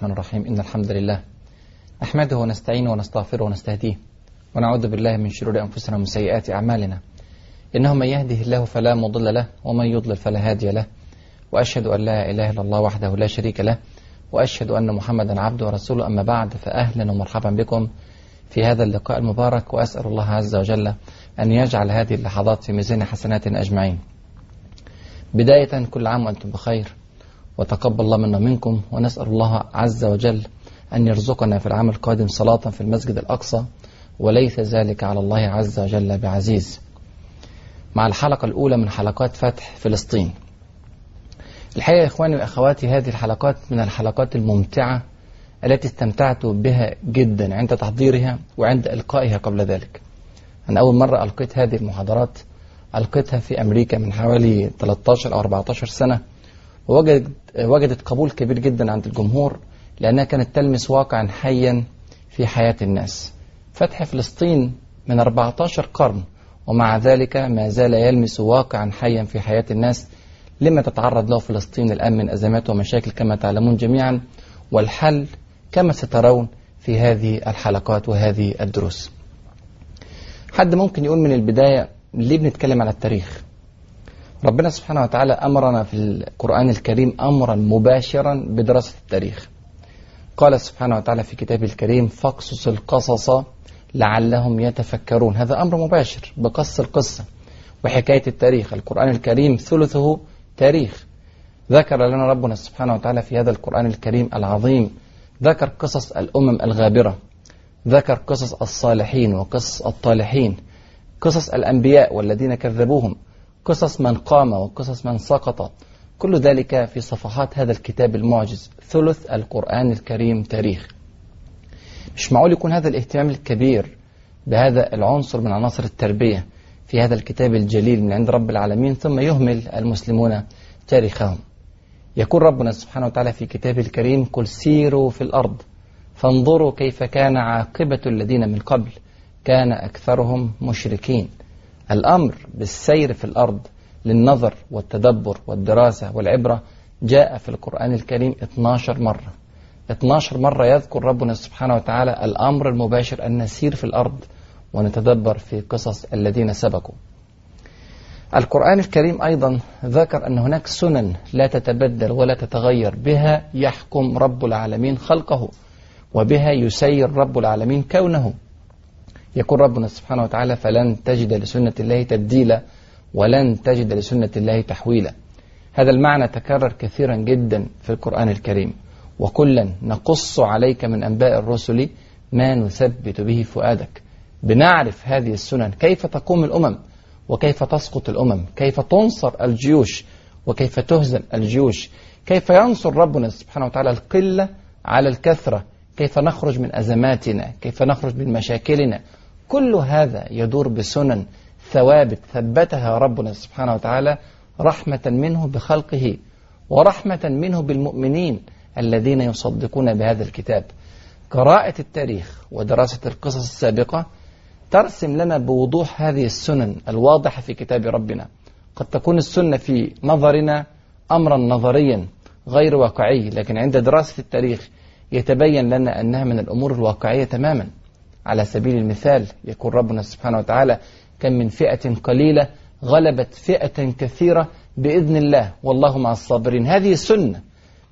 الرحمن الرحيم. إن الحمد لله نحمده ونستعينه ونستغفره ونستهديه ونعوذ بالله من شرور أنفسنا ومن سيئات أعمالنا. إنه من يهده الله فلا مضل له ومن يضلل فلا هادي له. وأشهد أن لا إله إلا الله وحده لا شريك له. وأشهد أن محمدا عبده ورسوله. أما بعد فأهلا ومرحبا بكم في هذا اللقاء المبارك. وأسأل الله عز وجل أن يجعل هذه اللحظات في ميزان حسنات أجمعين. بداية كل عام وأنتم بخير. وتقبل الله منا منكم ونسأل الله عز وجل أن يرزقنا في العام القادم صلاة في المسجد الأقصى وليس ذلك على الله عز وجل بعزيز. مع الحلقة الأولى من حلقات فتح فلسطين. الحقيقة يا إخواني وأخواتي هذه الحلقات من الحلقات الممتعة التي استمتعت بها جدا عند تحضيرها وعند إلقائها قبل ذلك. أنا أول مرة ألقيت هذه المحاضرات ألقيتها في أمريكا من حوالي 13 أو 14 سنة. ووجدت وجدت قبول كبير جدا عند الجمهور لأنها كانت تلمس واقعا حيا في حياة الناس. فتح فلسطين من 14 قرن ومع ذلك ما زال يلمس واقعا حيا في حياة الناس لما تتعرض له فلسطين الآن من أزمات ومشاكل كما تعلمون جميعا والحل كما سترون في هذه الحلقات وهذه الدروس. حد ممكن يقول من البداية ليه بنتكلم على التاريخ؟ ربنا سبحانه وتعالى أمرنا في القرآن الكريم أمرا مباشرا بدراسة التاريخ. قال سبحانه وتعالى في كتابه الكريم فاقصص القصص لعلهم يتفكرون. هذا أمر مباشر بقص القصة وحكاية التاريخ. القرآن الكريم ثلثه تاريخ. ذكر لنا ربنا سبحانه وتعالى في هذا القرآن الكريم العظيم. ذكر قصص الأمم الغابرة. ذكر قصص الصالحين وقصص الطالحين. قصص الأنبياء والذين كذبوهم. قصص من قام وقصص من سقط. كل ذلك في صفحات هذا الكتاب المعجز ثلث القرآن الكريم تاريخ. مش معقول يكون هذا الاهتمام الكبير بهذا العنصر من عناصر التربية في هذا الكتاب الجليل من عند رب العالمين ثم يهمل المسلمون تاريخهم. يقول ربنا سبحانه وتعالى في كتابه الكريم قل سيروا في الأرض فانظروا كيف كان عاقبة الذين من قبل كان أكثرهم مشركين. الأمر بالسير في الأرض للنظر والتدبر والدراسة والعبرة جاء في القرآن الكريم 12 مرة. 12 مرة يذكر ربنا سبحانه وتعالى الأمر المباشر أن نسير في الأرض ونتدبر في قصص الذين سبقوا. القرآن الكريم أيضا ذكر أن هناك سنن لا تتبدل ولا تتغير. بها يحكم رب العالمين خلقه وبها يسير رب العالمين كونه. يقول ربنا سبحانه وتعالى فلن تجد لسنة الله تبديلا ولن تجد لسنة الله تحويلا. هذا المعنى تكرر كثيرا جدا في القرآن الكريم. وكلا نقص عليك من أنباء الرسل ما نثبت به فؤادك. بنعرف هذه السنن. كيف تقوم الأمم؟ وكيف تسقط الأمم؟ كيف تنصر الجيوش؟ وكيف تهزم الجيوش؟ كيف ينصر ربنا سبحانه وتعالى القلة على الكثرة؟ كيف نخرج من أزماتنا؟ كيف نخرج من مشاكلنا؟ كل هذا يدور بسنن ثوابت ثبتها ربنا سبحانه وتعالى رحمة منه بخلقه ورحمة منه بالمؤمنين الذين يصدقون بهذا الكتاب. قراءة التاريخ ودراسة القصص السابقة ترسم لنا بوضوح هذه السنن الواضحة في كتاب ربنا. قد تكون السنة في نظرنا أمرا نظريا غير واقعي لكن عند دراسة التاريخ يتبين لنا أنها من الأمور الواقعية تماما. على سبيل المثال يقول ربنا سبحانه وتعالى كم من فئة قليلة غلبت فئة كثيرة بإذن الله والله مع الصابرين. هذه سنة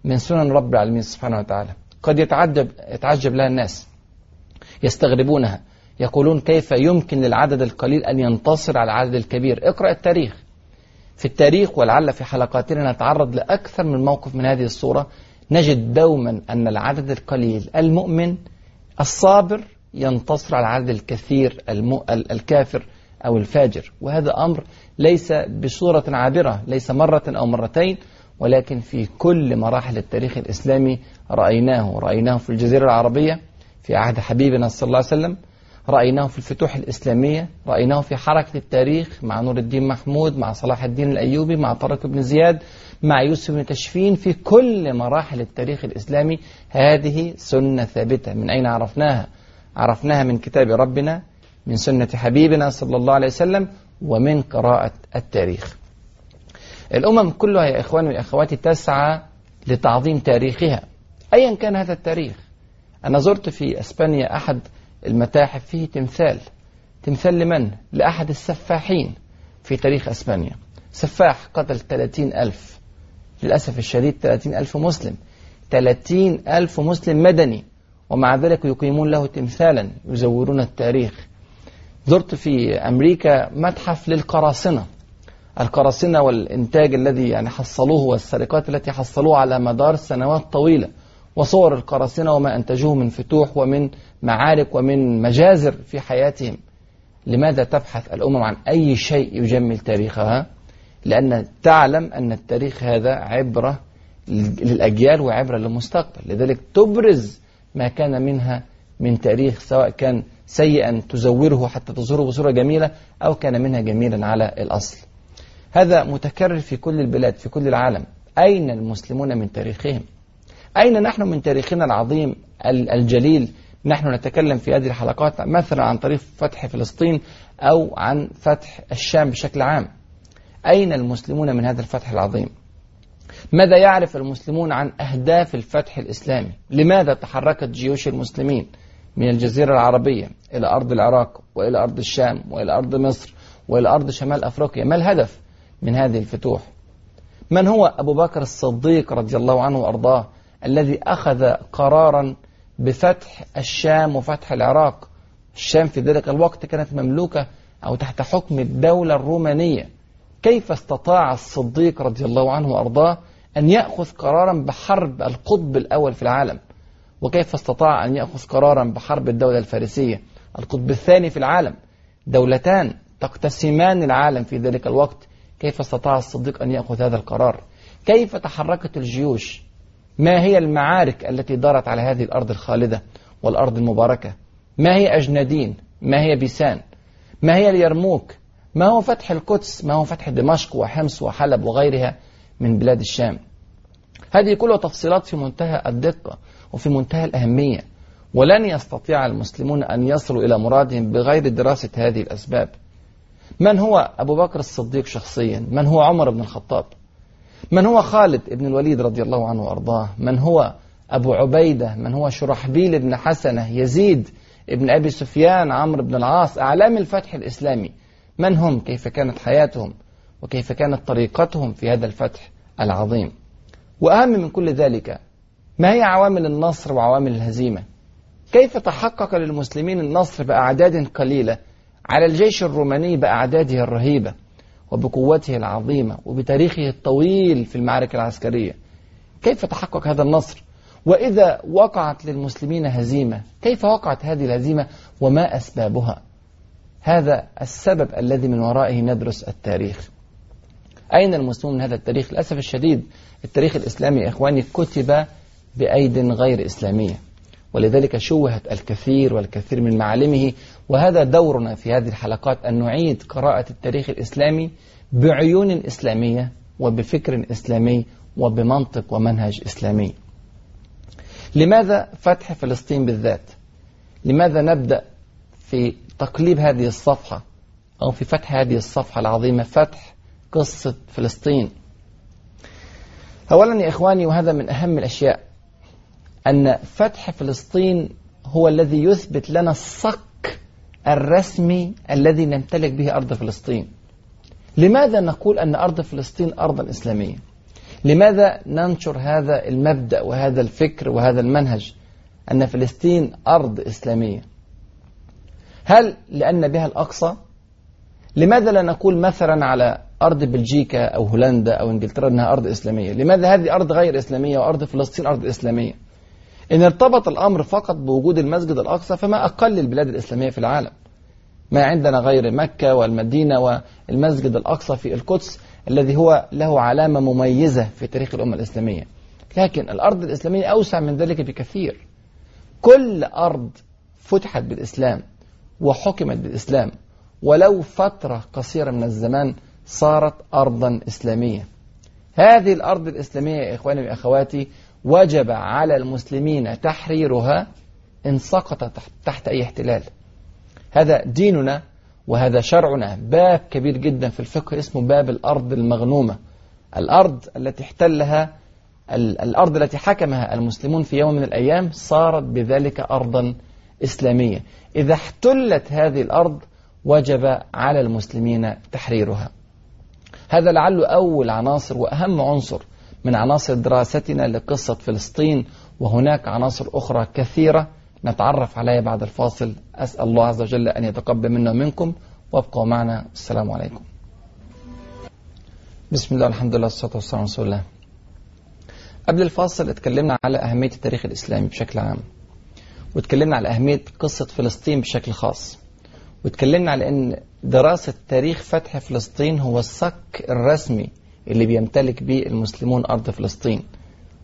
من سنن رب العالمين سبحانه وتعالى. قد يتعجب يتعجب لها الناس. يستغربونها. يقولون كيف يمكن للعدد القليل أن ينتصر على العدد الكبير. اقرأ التاريخ. في التاريخ ولعل في حلقاتنا نتعرض لأكثر من موقف من هذه الصورة. نجد دوما أن العدد القليل المؤمن الصابر ينتصر على العدد الكثير الم... الكافر أو الفاجر. وهذا أمر ليس بصورة عابرة ليس مرة أو مرتين ولكن في كل مراحل التاريخ الإسلامي رأيناه. رأيناه في الجزيرة العربية في عهد حبيبنا صلى الله عليه وسلم رأيناه في الفتوح الإسلامية رأيناه في حركة التاريخ مع نور الدين محمود مع صلاح الدين الأيوبي مع طارق بن زياد مع يوسف بن تشفين في كل مراحل التاريخ الإسلامي هذه سنة ثابتة. من أين عرفناها؟ عرفناها من كتاب ربنا من سنة حبيبنا صلى الله عليه وسلم ومن قراءة التاريخ. الأمم كلها يا إخواني وأخواتي تسعى لتعظيم تاريخها أيا كان هذا التاريخ. أنا زرت في أسبانيا أحد المتاحف فيه تمثال. تمثال لمن؟ لأحد السفاحين في تاريخ أسبانيا. سفاح قتل 30 ألف للأسف الشديد 30 ألف مسلم. 30 ألف مسلم مدني. ومع ذلك يقيمون له تمثالا يزورون التاريخ. زرت في أمريكا متحف للقراصنة. القراصنة والإنتاج الذي يعني حصلوه والسرقات التي حصلوها على مدار سنوات طويلة وصور القراصنة وما أنتجوه من فتوح ومن معارك ومن مجازر في حياتهم. لماذا تبحث الأمم عن أي شيء يجمل تاريخها؟ لأن تعلم أن التاريخ هذا عبرة للأجيال وعبرة للمستقبل. لذلك تبرز ما كان منها من تاريخ سواء كان سيئا تزوره حتى تظهره بصورة جميلة أو كان منها جميلا على الأصل. هذا متكرر في كل البلاد في كل العالم. أين المسلمون من تاريخهم؟ أين نحن من تاريخنا العظيم الجليل؟ نحن نتكلم في هذه الحلقات مثلا عن طريق فتح فلسطين أو عن فتح الشام بشكل عام. أين المسلمون من هذا الفتح العظيم؟ ماذا يعرف المسلمون عن أهداف الفتح الإسلامي؟ لماذا تحركت جيوش المسلمين من الجزيرة العربية إلى أرض العراق وإلى أرض الشام وإلى أرض مصر وإلى أرض شمال أفريقيا؟ ما الهدف من هذه الفتوح؟ من هو أبو بكر الصديق رضي الله عنه وأرضاه الذي أخذ قرارا بفتح الشام وفتح العراق؟ الشام في ذلك الوقت كانت مملوكة أو تحت حكم الدولة الرومانية. كيف استطاع الصديق رضي الله عنه وأرضاه أن يأخذ قرارا بحرب القطب الأول في العالم. وكيف استطاع أن يأخذ قرارا بحرب الدولة الفارسية؟ القطب الثاني في العالم. دولتان تقتسمان العالم في ذلك الوقت. كيف استطاع الصديق أن يأخذ هذا القرار؟ كيف تحركت الجيوش؟ ما هي المعارك التي دارت على هذه الأرض الخالدة والأرض المباركة؟ ما هي أجنادين؟ ما هي بيسان؟ ما هي اليرموك؟ ما هو فتح القدس؟ ما هو فتح دمشق وحمص وحلب وغيرها؟ من بلاد الشام. هذه كلها تفصيلات في منتهى الدقة وفي منتهى الأهمية ولن يستطيع المسلمون أن يصلوا إلى مرادهم بغير دراسة هذه الأسباب. من هو أبو بكر الصديق شخصيا؟ من هو عمر بن الخطاب؟ من هو خالد بن الوليد رضي الله عنه وأرضاه؟ من هو أبو عبيدة؟ من هو شرحبيل بن حسنة؟ يزيد ابن أبي سفيان؟ عمرو بن العاص؟ أعلام الفتح الإسلامي. من هم؟ كيف كانت حياتهم؟ وكيف كانت طريقتهم في هذا الفتح العظيم. وأهم من كل ذلك ما هي عوامل النصر وعوامل الهزيمة؟ كيف تحقق للمسلمين النصر بأعداد قليلة على الجيش الروماني بأعداده الرهيبة وبقوته العظيمة وبتاريخه الطويل في المعارك العسكرية؟ كيف تحقق هذا النصر؟ وإذا وقعت للمسلمين هزيمة كيف وقعت هذه الهزيمة وما أسبابها؟ هذا السبب الذي من ورائه ندرس التاريخ. أين المسلمون من هذا التاريخ؟ للأسف الشديد التاريخ الإسلامي يا إخواني كتب بأيد غير إسلامية ولذلك شوهت الكثير والكثير من معالمه وهذا دورنا في هذه الحلقات أن نعيد قراءة التاريخ الإسلامي بعيون إسلامية وبفكر إسلامي وبمنطق ومنهج إسلامي. لماذا فتح فلسطين بالذات؟ لماذا نبدأ في تقليب هذه الصفحة أو في فتح هذه الصفحة العظيمة فتح قصة فلسطين. أولا يا إخواني وهذا من أهم الأشياء أن فتح فلسطين هو الذي يثبت لنا الصك الرسمي الذي نمتلك به أرض فلسطين. لماذا نقول أن أرض فلسطين أرضا إسلامية؟ لماذا ننشر هذا المبدأ وهذا الفكر وهذا المنهج أن فلسطين أرض إسلامية؟ هل لأن بها الأقصى؟ لماذا لا نقول مثلا على أرض بلجيكا أو هولندا أو إنجلترا أنها أرض إسلامية. لماذا هذه أرض غير إسلامية وأرض فلسطين أرض إسلامية؟ إن ارتبط الأمر فقط بوجود المسجد الأقصى فما أقل البلاد الإسلامية في العالم. ما عندنا غير مكة والمدينة والمسجد الأقصى في القدس الذي هو له علامة مميزة في تاريخ الأمة الإسلامية. لكن الأرض الإسلامية أوسع من ذلك بكثير. كل أرض فتحت بالإسلام وحكمت بالإسلام ولو فترة قصيرة من الزمان صارت أرضا إسلامية. هذه الأرض الإسلامية يا إخواني وأخواتي وجب على المسلمين تحريرها إن سقط تحت أي احتلال. هذا ديننا وهذا شرعنا. باب كبير جدا في الفقه اسمه باب الأرض المغنومة. الأرض التي احتلها الأرض التي حكمها المسلمون في يوم من الأيام صارت بذلك أرضا إسلامية. إذا احتلت هذه الأرض وجب على المسلمين تحريرها. هذا لعله أول عناصر وأهم عنصر من عناصر دراستنا لقصة فلسطين وهناك عناصر أخرى كثيرة نتعرف عليها بعد الفاصل. أسأل الله عز وجل أن يتقبل منا ومنكم. وابقوا معنا. السلام عليكم. بسم الله الحمد لله والصلاة والسلام على رسول الله. قبل الفاصل اتكلمنا على أهمية التاريخ الإسلامي بشكل عام واتكلمنا على أهمية قصة فلسطين بشكل خاص. واتكلمنا على أن دراسة تاريخ فتح فلسطين هو الصك الرسمي اللي بيمتلك به المسلمون أرض فلسطين.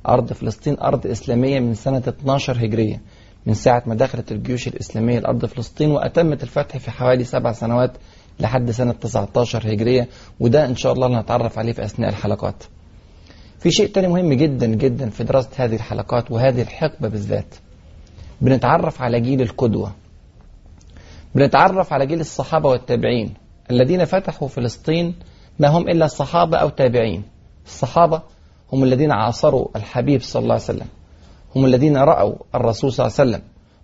أرض فلسطين أرض إسلامية من سنة 12 هجرية من ساعة ما دخلت الجيوش الإسلامية لأرض فلسطين وأتمت الفتح في حوالي سبع سنوات لحد سنة 19 هجرية وده إن شاء الله نتعرف عليه في أثناء الحلقات. في شيء تاني مهم جدا جدا في دراسة هذه الحلقات وهذه الحقبة بالذات. بنتعرف على جيل القدوة. بنتعرف على جيل الصحابة والتابعين. الذين فتحوا فلسطين ما هم إلا صحابة أو تابعين. الصحابة هم الذين عاصروا الحبيب صلى الله عليه وسلم. هم الذين رأوا الرسول صلى الله عليه وسلم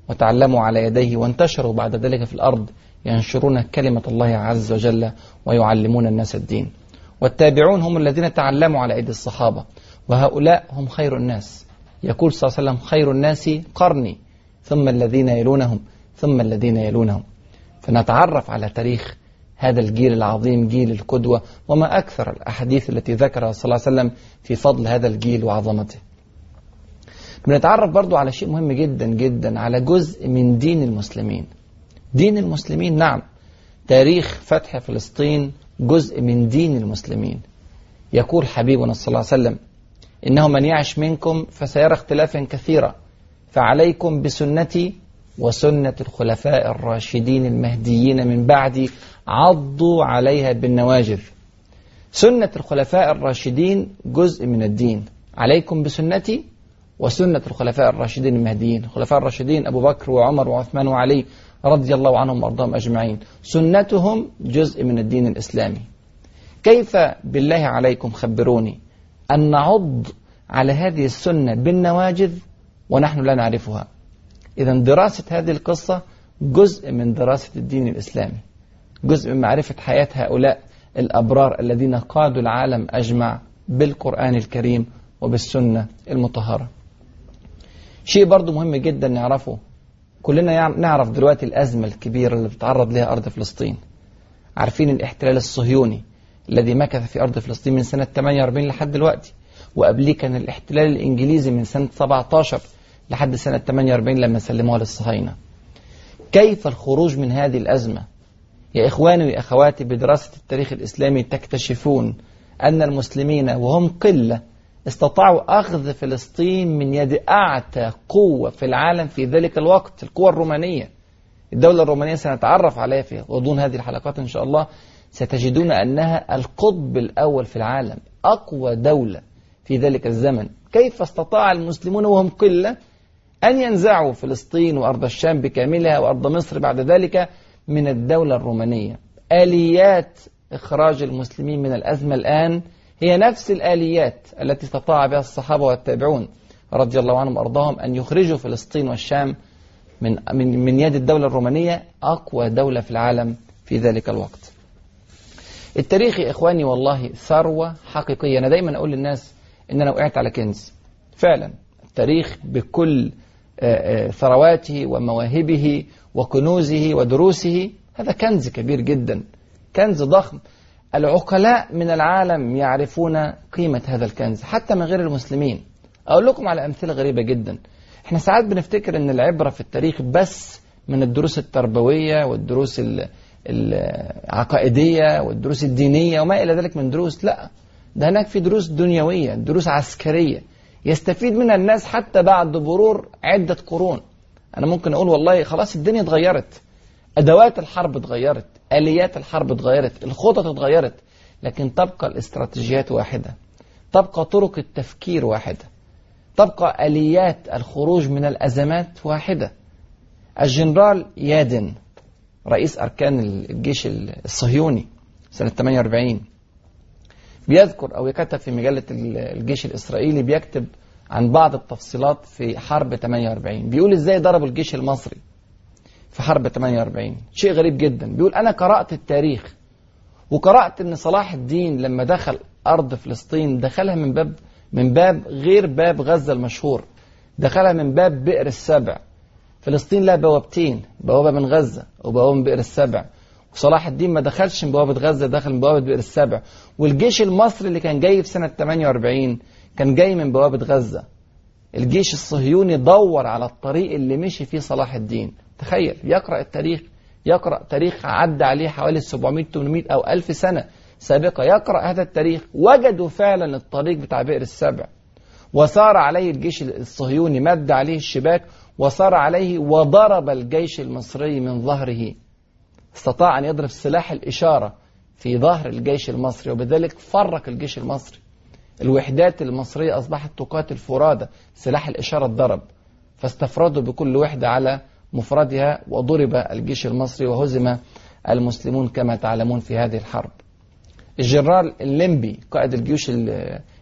وتعلموا على يديه وانتشروا بعد ذلك في الأرض ينشرون كلمة الله عز وجل ويعلمون الناس الدين. والتابعون هم الذين تعلموا على أيدي الصحابة. وهؤلاء هم خير الناس. يقول صلى الله عليه وسلم خير الناس قرني ثم الذين يلونهم ثم الذين يلونهم. فنتعرف على تاريخ هذا الجيل العظيم جيل القدوة وما أكثر الأحاديث التي ذكرها صلى الله عليه وسلم في فضل هذا الجيل وعظمته. بنتعرف برضو على شيء مهم جدا جدا على جزء من دين المسلمين. دين المسلمين نعم تاريخ فتح فلسطين جزء من دين المسلمين. يقول حبيبنا صلى الله عليه وسلم إنه من يعش منكم فسيرى اختلافا كثيرا فعليكم بسنتي وسنة الخلفاء الراشدين المهديين من بعدي عضوا عليها بالنواجذ. سنة الخلفاء الراشدين جزء من الدين. عليكم بسنتي وسنة الخلفاء الراشدين المهديين. الخلفاء الراشدين أبو بكر وعمر وعثمان وعلي رضي الله عنهم وأرضاهم أجمعين. سنتهم جزء من الدين الإسلامي. كيف بالله عليكم خبروني أن نعض على هذه السنة بالنواجذ ونحن لا نعرفها؟ إذا دراسة هذه القصة جزء من دراسة الدين الإسلامي. جزء من معرفة حياة هؤلاء الأبرار الذين قادوا العالم أجمع بالقرآن الكريم وبالسنة المطهرة. شيء برضو مهم جدا نعرفه. كلنا نعرف دلوقتي الأزمة الكبيرة اللي بتعرض لها أرض فلسطين. عارفين الاحتلال الصهيوني الذي مكث في أرض فلسطين من سنة 48 لحد دلوقتي. وقبليه كان الاحتلال الإنجليزي من سنة 17 لحد سنة 48 لما سلموها للصهاينة. كيف الخروج من هذه الأزمة؟ يا إخواني وأخواتي بدراسة التاريخ الإسلامي تكتشفون أن المسلمين وهم قلة استطاعوا أخذ فلسطين من يد أعتى قوة في العالم في ذلك الوقت القوة الرومانية. الدولة الرومانية سنتعرف عليها في غضون هذه الحلقات إن شاء الله. ستجدون أنها القطب الأول في العالم أقوى دولة في ذلك الزمن. كيف استطاع المسلمون وهم قلة؟ أن ينزعوا فلسطين وأرض الشام بكاملها وأرض مصر بعد ذلك من الدولة الرومانية. آليات إخراج المسلمين من الأزمة الآن هي نفس الآليات التي استطاع بها الصحابة والتابعون رضي الله عنهم وأرضاهم أن يخرجوا فلسطين والشام من, من, من يد الدولة الرومانية أقوى دولة في العالم في ذلك الوقت. التاريخ يا إخواني والله ثروة حقيقية. أنا دايما أقول للناس إن أنا وقعت على كنز. فعلا التاريخ بكل ثرواته ومواهبه وكنوزه ودروسه. هذا كنز كبير جدا كنز ضخم. العقلاء من العالم يعرفون قيمة هذا الكنز حتى من غير المسلمين. أقول لكم على أمثلة غريبة جدا. إحنا ساعات بنفتكر إن العبرة في التاريخ بس من الدروس التربوية والدروس العقائدية والدروس الدينية وما إلى ذلك من دروس لا. ده هناك في دروس دنيوية دروس عسكرية. يستفيد منها الناس حتى بعد مرور عدة قرون. أنا ممكن أقول والله خلاص الدنيا اتغيرت. أدوات الحرب اتغيرت. آليات الحرب اتغيرت. الخطط اتغيرت. لكن تبقى الاستراتيجيات واحدة. تبقى طرق التفكير واحدة. تبقى آليات الخروج من الأزمات واحدة. الجنرال يادن رئيس أركان الجيش الصهيوني سنة 48 بيذكر أو يكتب في مجلة الجيش الإسرائيلي بيكتب عن بعض التفصيلات في حرب 48 بيقول إزاي ضربوا الجيش المصري في حرب 48 شيء غريب جدا. بيقول أنا قرأت التاريخ وقرأت أن صلاح الدين لما دخل أرض فلسطين دخلها من باب من باب غير باب غزة المشهور. دخلها من باب بئر السبع. فلسطين لها بوابتين بوابة من غزة وبوابة من بئر السبع. وصلاح الدين ما دخلش من بوابة غزة دخل من بوابة بئر السبع. والجيش المصري اللي كان جاي في سنة 48 كان جاي من بوابة غزة. الجيش الصهيوني دور على الطريق اللي مشي فيه صلاح الدين. تخيل يقرأ التاريخ يقرأ تاريخ عدى عليه حوالي 700 800 أو 1000 سنة سابقة. يقرأ هذا التاريخ. وجدوا فعلا الطريق بتاع بئر السبع. وسار عليه الجيش الصهيوني مد عليه الشباك وسار عليه وضرب الجيش المصري من ظهره. استطاع أن يضرب سلاح الإشارة في ظهر الجيش المصري وبذلك فرق الجيش المصري. الوحدات المصرية أصبحت تقاتل فرادى سلاح الإشارة اتضرب. فاستفردوا بكل وحدة على مفردها وضرب الجيش المصري وهزم المسلمون كما تعلمون في هذه الحرب. الجنرال الليمبي قائد الجيوش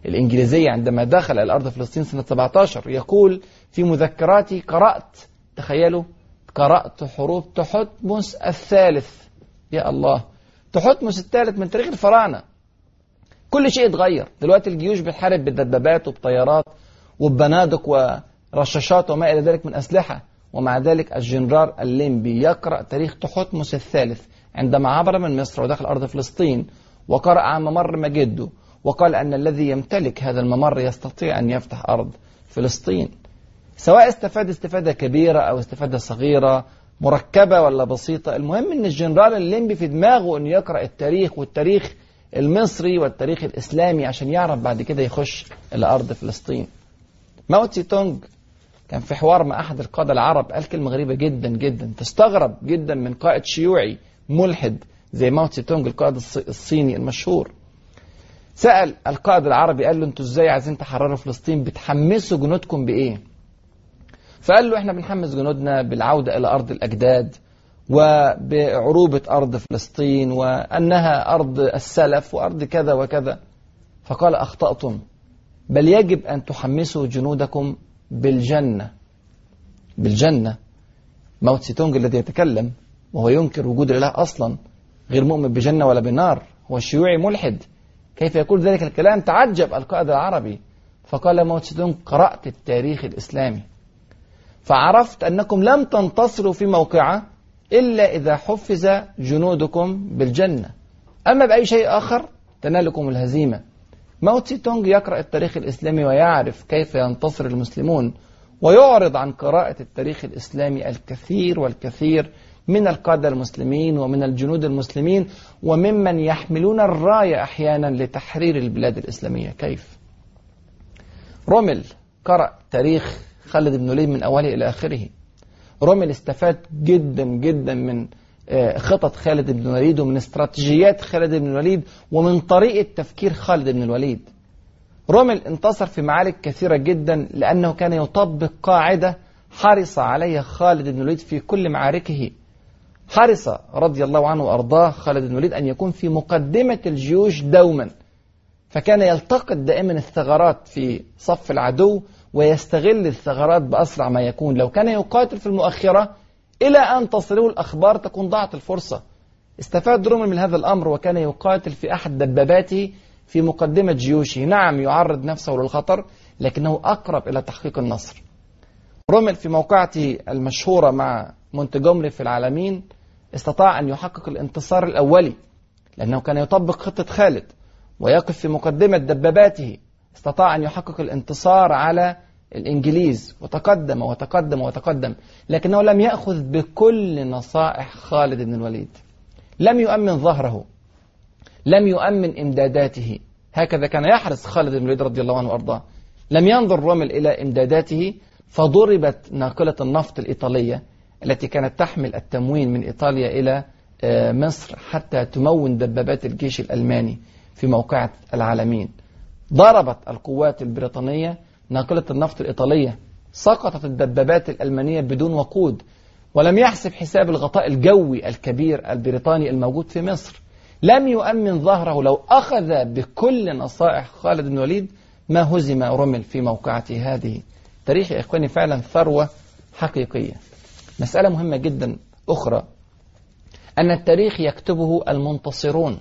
الإنجليزية عندما دخل الأرض فلسطين سنة 17 يقول في مذكراتي قرأت تخيلوا قرأت حروب تحتمس الثالث. يا الله. تحتمس الثالث من تاريخ الفراعنة. كل شيء اتغير. دلوقتي الجيوش بتحارب بالدبابات وبطيارات وببنادق ورشاشات وما إلى ذلك من أسلحة. ومع ذلك الجنرال الليمبي يقرأ تاريخ تحتمس الثالث. عندما عبر من مصر ودخل أرض فلسطين وقرأ عن ممر مجده وقال أن الذي يمتلك هذا الممر يستطيع أن يفتح أرض فلسطين. سواء استفاد استفادة كبيرة أو استفادة صغيرة مركبة ولا بسيطة المهم أن الجنرال الليمبي في دماغه أنه يقرأ التاريخ والتاريخ المصري والتاريخ الإسلامي عشان يعرف بعد كده يخش إلى أرض فلسطين. ماو تسي كان في حوار مع أحد القادة العرب قال كلمة غريبة جدا جدا تستغرب جدا من قائد شيوعي ملحد زي ماو تسي القائد الصيني المشهور. سأل القائد العربي قال له أنتوا إزاي عايزين تحرروا فلسطين؟ بتحمسوا جنودكم بإيه؟ فقال له إحنا بنحمس جنودنا بالعودة إلى أرض الأجداد وبعروبة أرض فلسطين وأنها أرض السلف وأرض كذا وكذا. فقال أخطأتم. بل يجب أن تحمسوا جنودكم بالجنة. بالجنة. موت سيتونج الذي يتكلم وهو ينكر وجود الإله أصلا غير مؤمن بجنة ولا بنار. هو شيوعي ملحد. كيف يقول ذلك الكلام؟ تعجب القائد العربي. فقال ماو تسي تونج قرأت التاريخ الإسلامي. فعرفت أنكم لم تنتصروا في موقعة إلا إذا حفز جنودكم بالجنة. أما بأي شيء آخر تنالكم الهزيمة. ماو تسي تونج يقرأ التاريخ الإسلامي ويعرف كيف ينتصر المسلمون ويعرض عن قراءة التاريخ الإسلامي الكثير والكثير من القادة المسلمين ومن الجنود المسلمين وممن يحملون الراية أحيانا لتحرير البلاد الإسلامية. كيف؟ رومل قرأ تاريخ خالد بن الوليد من أوله إلى آخره. رومل استفاد جدا جدا من خطط خالد بن الوليد ومن استراتيجيات خالد بن الوليد ومن طريقة تفكير خالد بن الوليد. رومل انتصر في معارك كثيرة جدا لأنه كان يطبق قاعدة حرص عليها خالد بن الوليد في كل معاركه. حرص رضي الله عنه وأرضاه خالد بن الوليد أن يكون في مقدمة الجيوش دوما. فكان يلتقط دائما الثغرات في صف العدو ويستغل الثغرات بأسرع ما يكون. لو كان يقاتل في المؤخرة إلى أن تصله الأخبار تكون ضاعت الفرصة. استفاد رومل من هذا الأمر وكان يقاتل في أحد دباباته في مقدمة جيوشه. نعم يعرض نفسه للخطر لكنه أقرب إلى تحقيق النصر. رومل في موقعته المشهورة مع مونتجومري في العالمين استطاع أن يحقق الانتصار الأولي لأنه كان يطبق خطة خالد ويقف في مقدمة دباباته استطاع أن يحقق الانتصار على الإنجليز. وتقدم وتقدم وتقدم. لكنه لم يأخذ بكل نصائح خالد بن الوليد. لم يؤمن ظهره. لم يؤمن إمداداته. هكذا كان يحرص خالد بن الوليد رضي الله عنه وأرضاه. لم ينظر رومل إلى إمداداته فضربت ناقلة النفط الإيطالية التي كانت تحمل التموين من إيطاليا إلى مصر حتى تمون دبابات الجيش الألماني في موقعة العالمين. ضربت القوات البريطانية ناقلة النفط الإيطالية سقطت الدبابات الألمانية بدون وقود ولم يحسب حساب الغطاء الجوي الكبير البريطاني الموجود في مصر. لم يؤمن ظهره لو أخذ بكل نصائح خالد بن الوليد ما هزم رمل في موقعته هذه. تاريخ يا إخواني فعلا ثروة حقيقية. مسألة مهمة جدا أخرى. أن التاريخ يكتبه المنتصرون.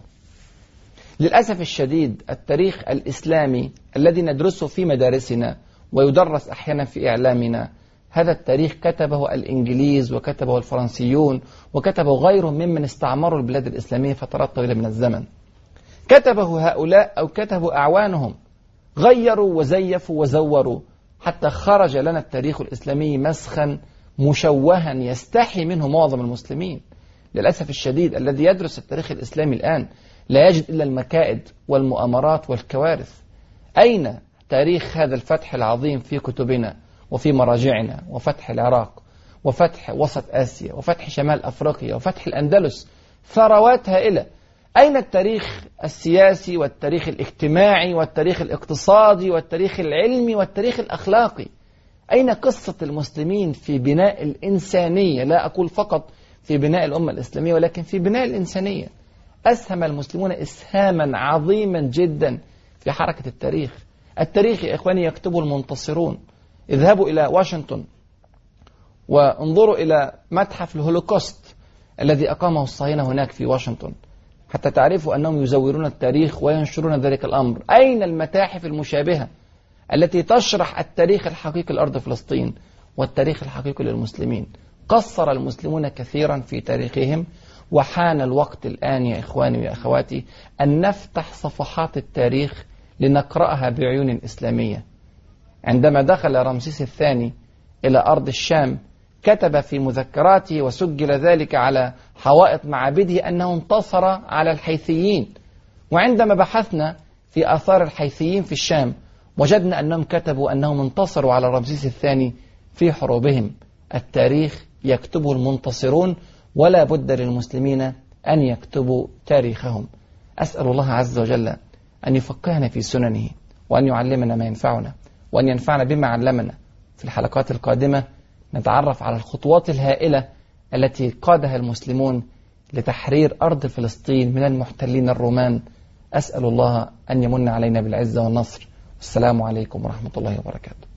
للأسف الشديد التاريخ الإسلامي الذي ندرسه في مدارسنا ويدرس أحيانا في إعلامنا هذا التاريخ كتبه الإنجليز وكتبه الفرنسيون وكتبه غيرهم ممن استعمروا البلاد الإسلامية فترات طويلة من الزمن. كتبه هؤلاء أو كتبه أعوانهم غيروا وزيفوا وزوروا حتى خرج لنا التاريخ الإسلامي مسخا مشوها يستحي منه معظم المسلمين. للأسف الشديد الذي يدرس التاريخ الإسلامي الآن لا يجد إلا المكائد والمؤامرات والكوارث. أين تاريخ هذا الفتح العظيم في كتبنا وفي مراجعنا وفتح العراق وفتح وسط آسيا وفتح شمال أفريقيا وفتح الأندلس ثروات هائلة أين التاريخ السياسي والتاريخ الاجتماعي والتاريخ الاقتصادي والتاريخ العلمي والتاريخ الأخلاقي؟ أين قصة المسلمين في بناء الإنسانية؟ لا أقول فقط في بناء الأمة الإسلامية ولكن في بناء الإنسانية. أسهم المسلمون إسهاما عظيما جدا في حركة التاريخ. التاريخ يا إخواني يكتبه المنتصرون. اذهبوا إلى واشنطن وانظروا إلى متحف الهولوكوست الذي أقامه الصهاينة هناك في واشنطن حتى تعرفوا أنهم يزورون التاريخ وينشرون ذلك الأمر. أين المتاحف المشابهة التي تشرح التاريخ الحقيقي لأرض فلسطين والتاريخ الحقيقي للمسلمين؟ قصر المسلمون كثيرا في تاريخهم وحان الوقت الآن يا إخواني ويا أخواتي أن نفتح صفحات التاريخ لنقرأها بعيون إسلامية. عندما دخل رمسيس الثاني إلى أرض الشام كتب في مذكراته وسجل ذلك على حوائط معابده أنه انتصر على الحيثيين. وعندما بحثنا في آثار الحيثيين في الشام وجدنا أنهم كتبوا أنهم انتصروا على رمسيس الثاني في حروبهم. التاريخ يكتبه المنتصرون ولا بد للمسلمين أن يكتبوا تاريخهم. أسأل الله عز وجل أن يفقهنا في سننه وأن يعلمنا ما ينفعنا وأن ينفعنا بما علمنا. في الحلقات القادمة نتعرف على الخطوات الهائلة التي قادها المسلمون لتحرير أرض فلسطين من المحتلين الرومان. أسأل الله أن يمن علينا بالعزة والنصر. والسلام عليكم ورحمة الله وبركاته.